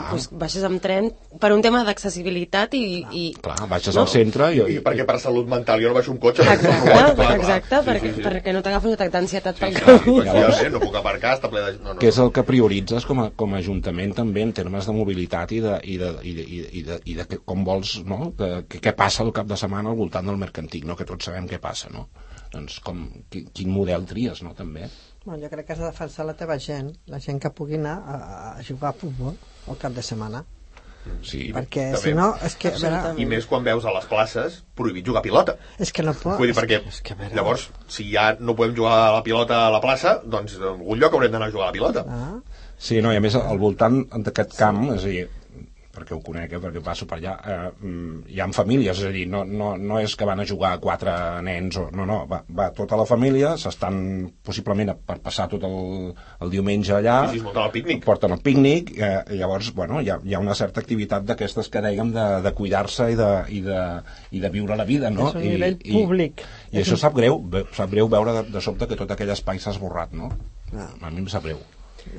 pues, baixes amb tren per un tema d'accessibilitat i, i... Clar, baixes al centre i, I perquè per salut mental jo no baixo un cotxe. Exacte, Clar, clar. exacte, Sí, perquè, sí, sí. perquè no t'agafa un atac d'ansietat pel Sí, camp. efectivament, no puc aparcar, està ple de... No, no, que és no. el que prioritzes com a, com a ajuntament també en termes de mobilitat i de, i de, i de, i de, i de, i de que, com vols, no? De, que, què passa el cap de setmana al voltant del mercantic, no? que tots sabem què passa, no? Doncs com, qui, quin model tries, no? També. Bueno, jo crec que has de defensar la teva gent, la gent que pugui anar a, a jugar a futbol al cap de setmana. Sí, Perquè també. si no, és que, veure. I més quan veus a les places prohibit jugar a pilota. és que no pot... Vull dir, perquè és que, a veure, llavors, si ja no podem jugar a la pilota a la plaça, doncs en algun lloc haurem d'anar a jugar a la pilota. Ah, Sí, no, i a més al voltant d'aquest camp, és a dir, perquè ho conec, eh, perquè passo per allà, eh, mm, hi ha famílies, és a dir, no, no, no és que van a jugar quatre nens, o, no, no, va, va tota la família, s'estan possiblement a- per passar tot el, el diumenge allà, Sí, sí, el pícnic. porten el pícnic, eh, i llavors, bueno, hi ha, hi ha una certa activitat d'aquestes que dèiem de, de cuidar-se i, de, i, de, i de viure la vida, no? És un I, nivell i, públic. I, això sap greu, sap greu veure de, de sobte que tot aquell espai s'ha esborrat, no? Ah. A mi em sap greu.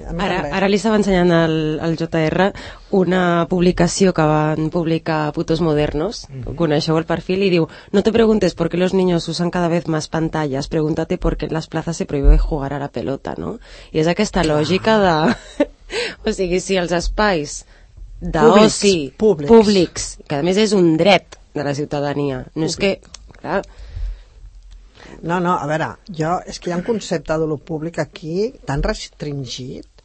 Ara, ara li estava ensenyant al, al JR una publicació que van publicar Putos Modernos, coneixeu el perfil, i diu No te preguntes por qué los niños usan cada vez más pantallas, pregúntate por qué en las plazas se prohíbe jugar a la pelota, no? I és aquesta lògica de... o sigui, si els espais d'oci, Públics, públics. públics, que a més és un dret de la ciutadania. No és que, clar, No, no, a veure, jo, és que hi ha un concepte de lo públic aquí tan restringit,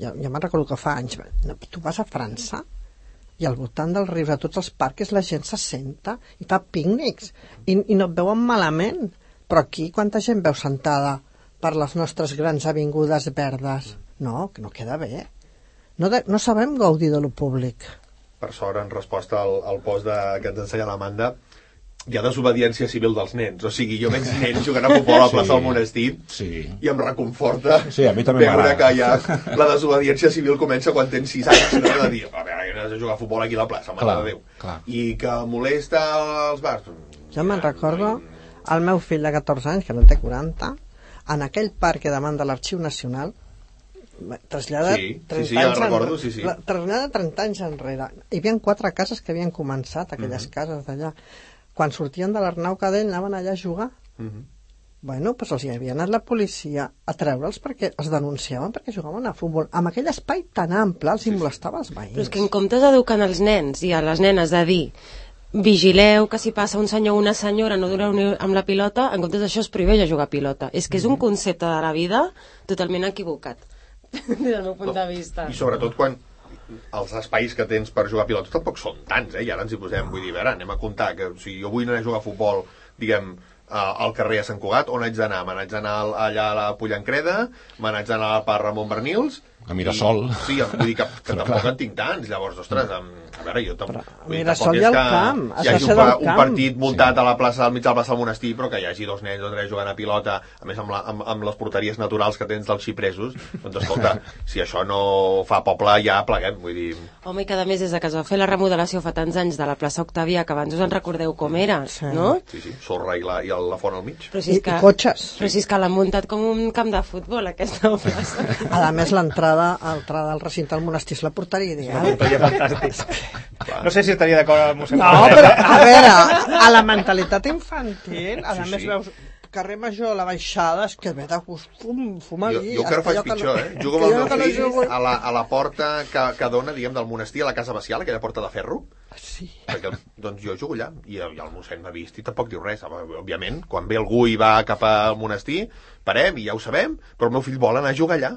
jo, jo me'n recordo que fa anys, no, tu vas a França i al voltant dels rius, a tots els parcs, la gent se senta i fa pícnics i, i no et veuen malament. Però aquí quanta gent veu sentada per les nostres grans avingudes verdes? No, que no queda bé. No, de, no sabem gaudir de lo públic. Per sort, en resposta al, al post de, que ens ensenya l'Amanda, hi ha desobediència civil dels nens. O sigui, jo veig nens jugant a futbol a la plaça Sí. del monestir Sí. i em reconforta Sí, a mi també veure m'agrada. que ja la desobediència civil comença quan tens 6 anys no? de dir, a veure, has de jugar a futbol aquí a la plaça, mare Clar, de Déu clar. i que molesta els bars Jo me'n recordo el meu fill de 14 anys, que no té 40, en aquell parc que demanda l'Arxiu Nacional, trasllada Sí, sí, 30 sí, ja anys recordo, enrere, sí, sí. la- trasllada 30 anys enrere. Hi havia quatre cases que havien començat, aquelles Mhm. cases d'allà. Quan sortien de l'Arnau Cadell anaven allà a jugar. Mhm. Bueno, doncs els hi havia anat la policia a treure'ls perquè els denunciaven perquè jugaven a futbol. Amb aquell espai tan ample els hi molestava als veïns. Però és que en comptes d'educar els nens i a les nenes de dir vigileu que si passa un senyor o una senyora no dureu ni amb la pilota, en comptes d'això es prohibeix a jugar a pilota. És que és un concepte de la vida totalment equivocat, des del meu punt de vista. i sobretot quan els espais que tens per jugar a pilota tampoc són tants, eh? i ara ens hi posem, vull dir, a veure, anem a comptar que o sigui, jo vull anar a jugar a futbol, diguem, a- al carrer a Sant Cugat, on haig d'anar? Me n'haig d'anar al- allà a la Pollancreda, me n'haig d'anar al Parc Ramon Bernils... A Mirasol. I, sí, vull dir que, que Però tampoc clar. en tinc tants, llavors, ostres, em, a veure, jo tam, vull dir, Mirasol tampoc i és el que camp, has hi hagi ser un, del un camp. partit muntat a la plaça, al mig de la plaça del monestir, però que hi hagi dos nens o tres jugant a pilota, a més amb, la, amb, amb les porteries naturals que tens dels xipresos, doncs escolta, si això no fa poble ja pleguem, vull dir... Home, i que a més des de que es va fer la remodelació fa tants anys de la plaça Octavia, que abans us en recordeu com era, Sí. no? Sí, sí, sorra i la, i la font al mig. Però I, és que, I cotxes. Però si és que l'han muntat com un camp de futbol, aquesta plaça. A més, l'entrada l'entrada al recinte del monestir és la porteria ideal. Seria fantàstic. No sé si estaria d'acord amb el mossèn No, Ferrer. però, a veure, a la mentalitat infantil, a Sí, més sí. veus carrer Major, la baixada, és que ve de gust fum, fumar Jo, jo encara hasta faig jo que no- pitjor, eh? Jugo amb el meu no fill jugo- a la, a la porta que, que dona, diguem, del monestir a la Casa Bacial, aquella porta de ferro, Sí. perquè doncs jo jugo allà i, i el mossèn m'ha vist i tampoc diu res òbviament, quan ve algú i va cap al monestir parem i ja ho sabem però el meu fill vol anar a jugar allà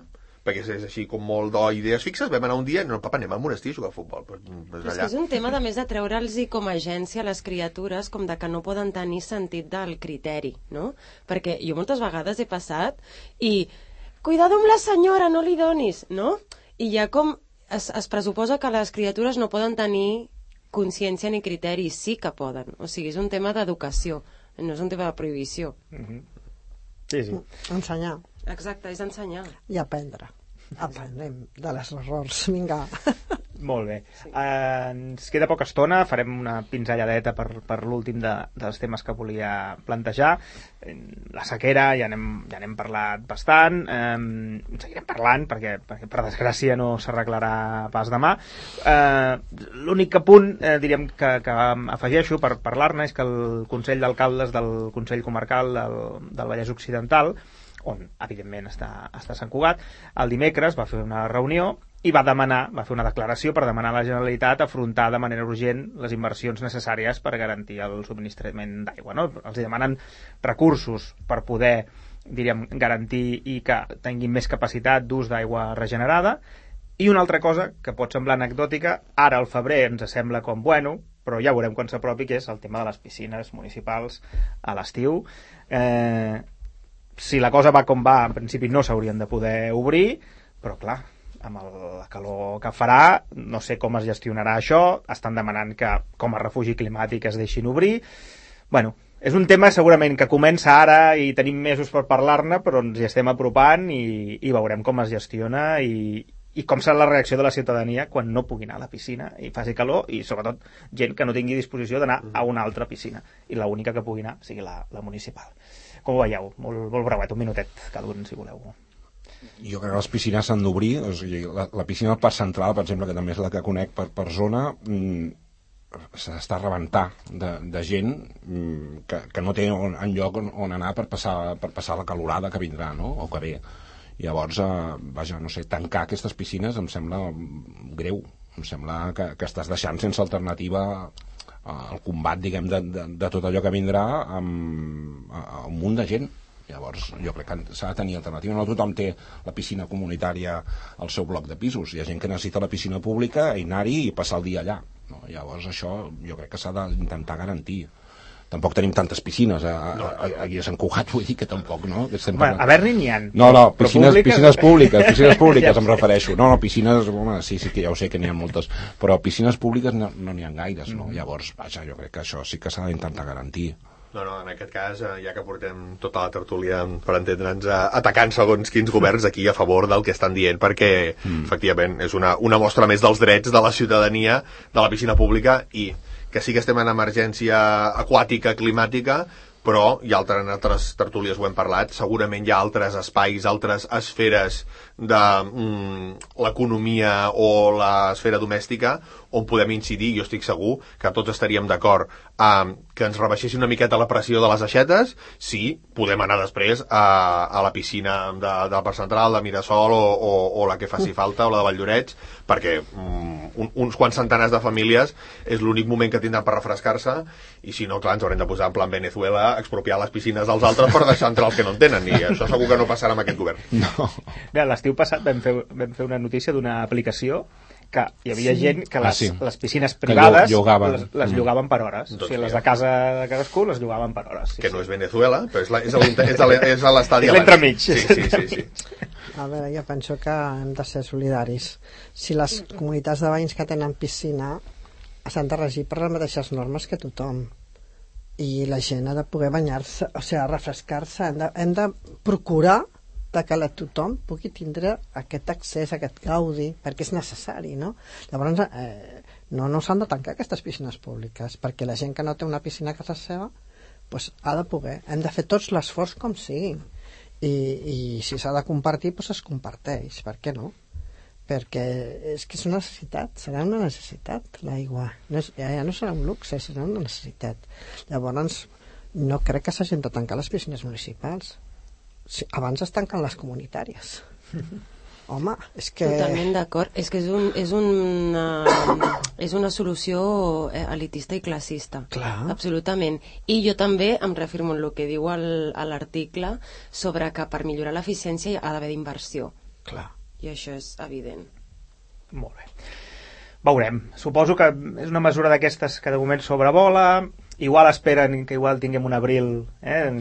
perquè és, és així com molt d'idees fixes vam anar un dia i no, papa, anem al monestir a jugar a futbol pues Però és que allà. és un tema, de més, de treure'ls com a agència a les criatures com de que no poden tenir sentit del criteri, no? Perquè jo moltes vegades he passat i cuidado amb la senyora, no li donis, no? I ja com es, es pressuposa que les criatures no poden tenir consciència ni criteri, sí que poden. O sigui, és un tema d'educació, no és un tema de prohibició. Sí, sí. Ensenyar Exacte, és ensenyar. i aprendre. Aprendrem de les errors. Vinga. Molt bé. Sí. Uh, ens queda poca estona, farem una pinzelladeta per, per l'últim de, dels temes que volia plantejar. Eh, La sequera, ja n'hem ja n'hem parlat bastant, um, seguirem parlant perquè, perquè per desgràcia no s'arreglarà pas demà. Uh, L'únic punt, eh, diríem, que, que afegeixo per parlar-ne és que el Consell d'Alcaldes del Consell Comarcal del, del Vallès Occidental on evidentment està, està Sant Cugat, el dimecres va fer una reunió i va demanar, va fer una declaració per demanar a la Generalitat afrontar de manera urgent les inversions necessàries per garantir el subministrament d'aigua. No? Els demanen recursos per poder diríem, garantir i que tinguin més capacitat d'ús d'aigua regenerada i una altra cosa que pot semblar anecdòtica, ara al febrer ens sembla com bueno, però ja veurem quan s'apropi, que és el tema de les piscines municipals a l'estiu. Eh, si la cosa va com va, en principi no s'haurien de poder obrir, però clar, amb el, calor que farà, no sé com es gestionarà això, estan demanant que com a refugi climàtic es deixin obrir. Bueno, és un tema segurament que comença ara i tenim mesos per parlar-ne, però ens hi estem apropant i, i veurem com es gestiona i, i com serà la reacció de la ciutadania quan no pugui anar a la piscina i faci calor i sobretot gent que no tingui disposició d'anar a una altra piscina i l'única que pugui anar sigui la, la municipal. Com ho veieu? Molt, molt breuet, un minutet cada un, si voleu. Jo crec que les piscines s'han d'obrir, o sigui, la, la piscina del Parc Central, per exemple, que també és la que conec per, per zona, mm, s'està a rebentar de, de gent mm, que, que no té on, enlloc on, on anar per passar, per passar la calorada que vindrà, no?, o que ve. Llavors, eh, vaja, no sé, tancar aquestes piscines em sembla greu, em sembla que, que estàs deixant sense alternativa el combat, diguem, de, de, de tot allò que vindrà amb, a, a un munt de gent. Llavors, jo crec que s'ha de tenir alternativa. No tothom té la piscina comunitària al seu bloc de pisos. Hi ha gent que necessita la piscina pública i anar-hi i passar el dia allà. No? Llavors, això jo crec que s'ha d'intentar garantir tampoc tenim tantes piscines a, a, a, aquí a Sant Cugat, vull dir que tampoc, no? Que estem Bueno, a Berni n'hi ha. no, no, però piscines públiques, piscines públiques, piscines públiques Ja em refereixo. No, no, piscines, home, sí, sí que ja ho sé que n'hi ha moltes, però piscines públiques no no n'hi ha gaires, no? Llavors, vaja, jo crec que això sí que s'ha d'intentar garantir. No, no, en aquest cas, eh, ja que portem tota la tertúlia, per entendre'ns, eh, atacant segons quins governs aquí a favor del que estan dient, perquè, mm. efectivament, és una, una mostra més dels drets de la ciutadania de la piscina pública i que sí que estem en emergència aquàtica, climàtica, però ha altres, en altres tertúlies ho hem parlat, segurament hi ha altres espais, altres esferes de mm, l'economia o l'esfera domèstica on podem incidir, jo estic segur que tots estaríem d'acord eh, que ens rebaixessin una miqueta la pressió de les aixetes, sí, podem anar després a, a la piscina de, del Parc Central, de Mirasol o, o, o la que faci falta, o la de Valldorets, perquè mm, un, uns quants centenars de famílies és l'únic moment que tindran per refrescar-se i si no, clar, ens haurem de posar en plan Venezuela, expropiar les piscines dels altres per deixar entrar els que no en tenen, i això segur que no passarà amb aquest govern. No. Bé, l'estiu passat vam fer, vam fer una notícia d'una aplicació que hi havia sí. gent que Ah, les, sí. les piscines Que privades llo- llogaven. les, les Mm. llogaven per hores. Doncs o sigui, les de casa de cadascú les llogaven per hores. Sí, que sí. no és Venezuela, però és, la, és, a és, a l'estadi És l'entremig. Sí, sí, sí, sí. A veure, jo penso que hem de ser solidaris. Si les comunitats de veïns que tenen piscina s'han de regir per les mateixes normes que tothom i la gent ha de poder banyar-se, o sigui, refrescar-se, hem, de, hem de procurar de que la, tothom pugui tindre aquest accés, aquest gaudi, perquè és necessari, no? Llavors, eh, no, no s'han de tancar aquestes piscines públiques, perquè la gent que no té una piscina a casa seva pues, ha de poder. Hem de fer tots l'esforç com sigui. I, i si s'ha de compartir, doncs es comparteix. Per què no? Perquè és que és una necessitat, serà una necessitat l'aigua. No és, ja, ja no serà un luxe, serà una necessitat. Llavors, no crec que s'hagin de tancar les piscines municipals. Abans es tanquen les comunitàries. Home, és que... Totalment d'acord. És que és, un, és, una, és una solució eh, elitista i classista. Clar. Absolutament. I jo també em reafirmo en el que diu l'article sobre que per millorar l'eficiència ha d'haver d'inversió. Clar. I això és evident. Molt bé. Veurem. Suposo que és una mesura d'aquestes que de moment sobrevola, igual esperen que igual tinguem un abril eh,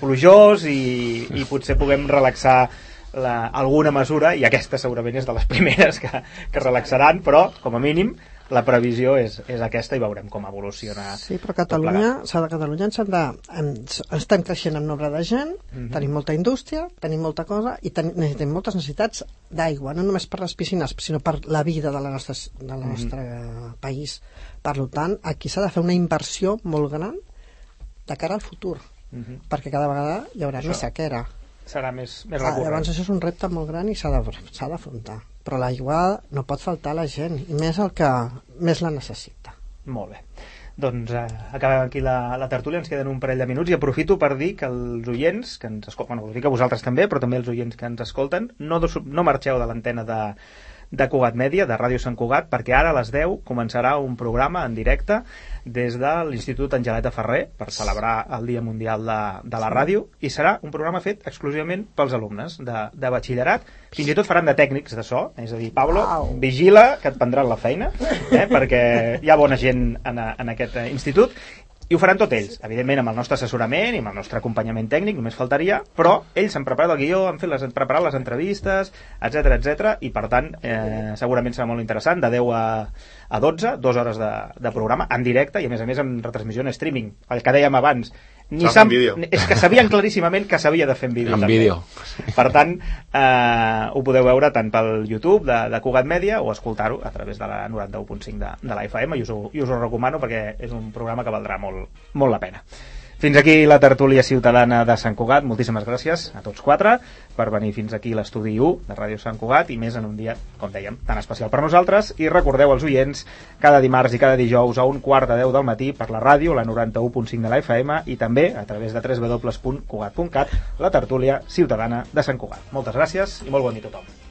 plujós i, i potser puguem relaxar la, alguna mesura i aquesta segurament és de les primeres que, que relaxaran, però com a mínim la previsió és, és aquesta i veurem com evoluciona. Sí, però Catalunya, s'ha de Catalunya ens hem de, em, estem creixent en nombre de gent, Mhm. tenim molta indústria, tenim molta cosa i ten, tenim moltes necessitats d'aigua, no només per les piscines, sinó per la vida de la nostra, de Mhm. la nostre país. Per tant, aquí s'ha de fer una inversió molt gran de cara al futur, Mhm. perquè cada vegada hi haurà Això. més sequera. Serà més, més Ah, recurrent. llavors això és un repte molt gran i s'ha d'afrontar. Però l'aigua no pot faltar a la gent, i més el que més la necessita. Molt bé. Doncs eh, acabem aquí la, la tertúlia, ens queden un parell de minuts i aprofito per dir que els oients que ens escolten, bueno, us dic a vosaltres també, però també els oients que ens escolten, no, no marxeu de l'antena de, de Cugat Mèdia, de Ràdio Sant Cugat, perquè ara a les 10 començarà un programa en directe des de l'Institut Angeleta Ferrer per celebrar el Dia Mundial de, de la Ràdio i serà un programa fet exclusivament pels alumnes de, de batxillerat fins i tot faran de tècnics de so és a dir, Pablo, Uau. vigila que et prendran la feina eh, perquè hi ha bona gent en, en aquest eh, institut ho faran tot ells, evidentment amb el nostre assessorament i amb el nostre acompanyament tècnic, només faltaria, però ells han preparat el guió, han fet les, han preparat les entrevistes, etc etc i per tant eh, segurament serà molt interessant, de 10 a, a 12, dues hores de, de programa en directe i a més a més amb retransmissió en streaming, el que dèiem abans, ni vídeo. és que sabien claríssimament que s'havia de fer en vídeo En també. vídeo. per tant eh, ho podeu veure tant pel YouTube de, de Cugat Mèdia o escoltar-ho a través de la 91.5 de, de la FM i us, ho, i us ho recomano perquè és un programa que valdrà molt, molt la pena fins aquí la tertúlia ciutadana de Sant Cugat. Moltíssimes gràcies a tots quatre per venir fins aquí l'estudi 1 de Ràdio Sant Cugat i més en un dia, com dèiem, tan especial per nosaltres. I recordeu als oients, cada dimarts i cada dijous a un quart de 10 del matí per la ràdio, la 91.5 de la FM i també a través de www.cugat.cat la tertúlia ciutadana de Sant Cugat. Moltes gràcies i molt bon dia a tothom.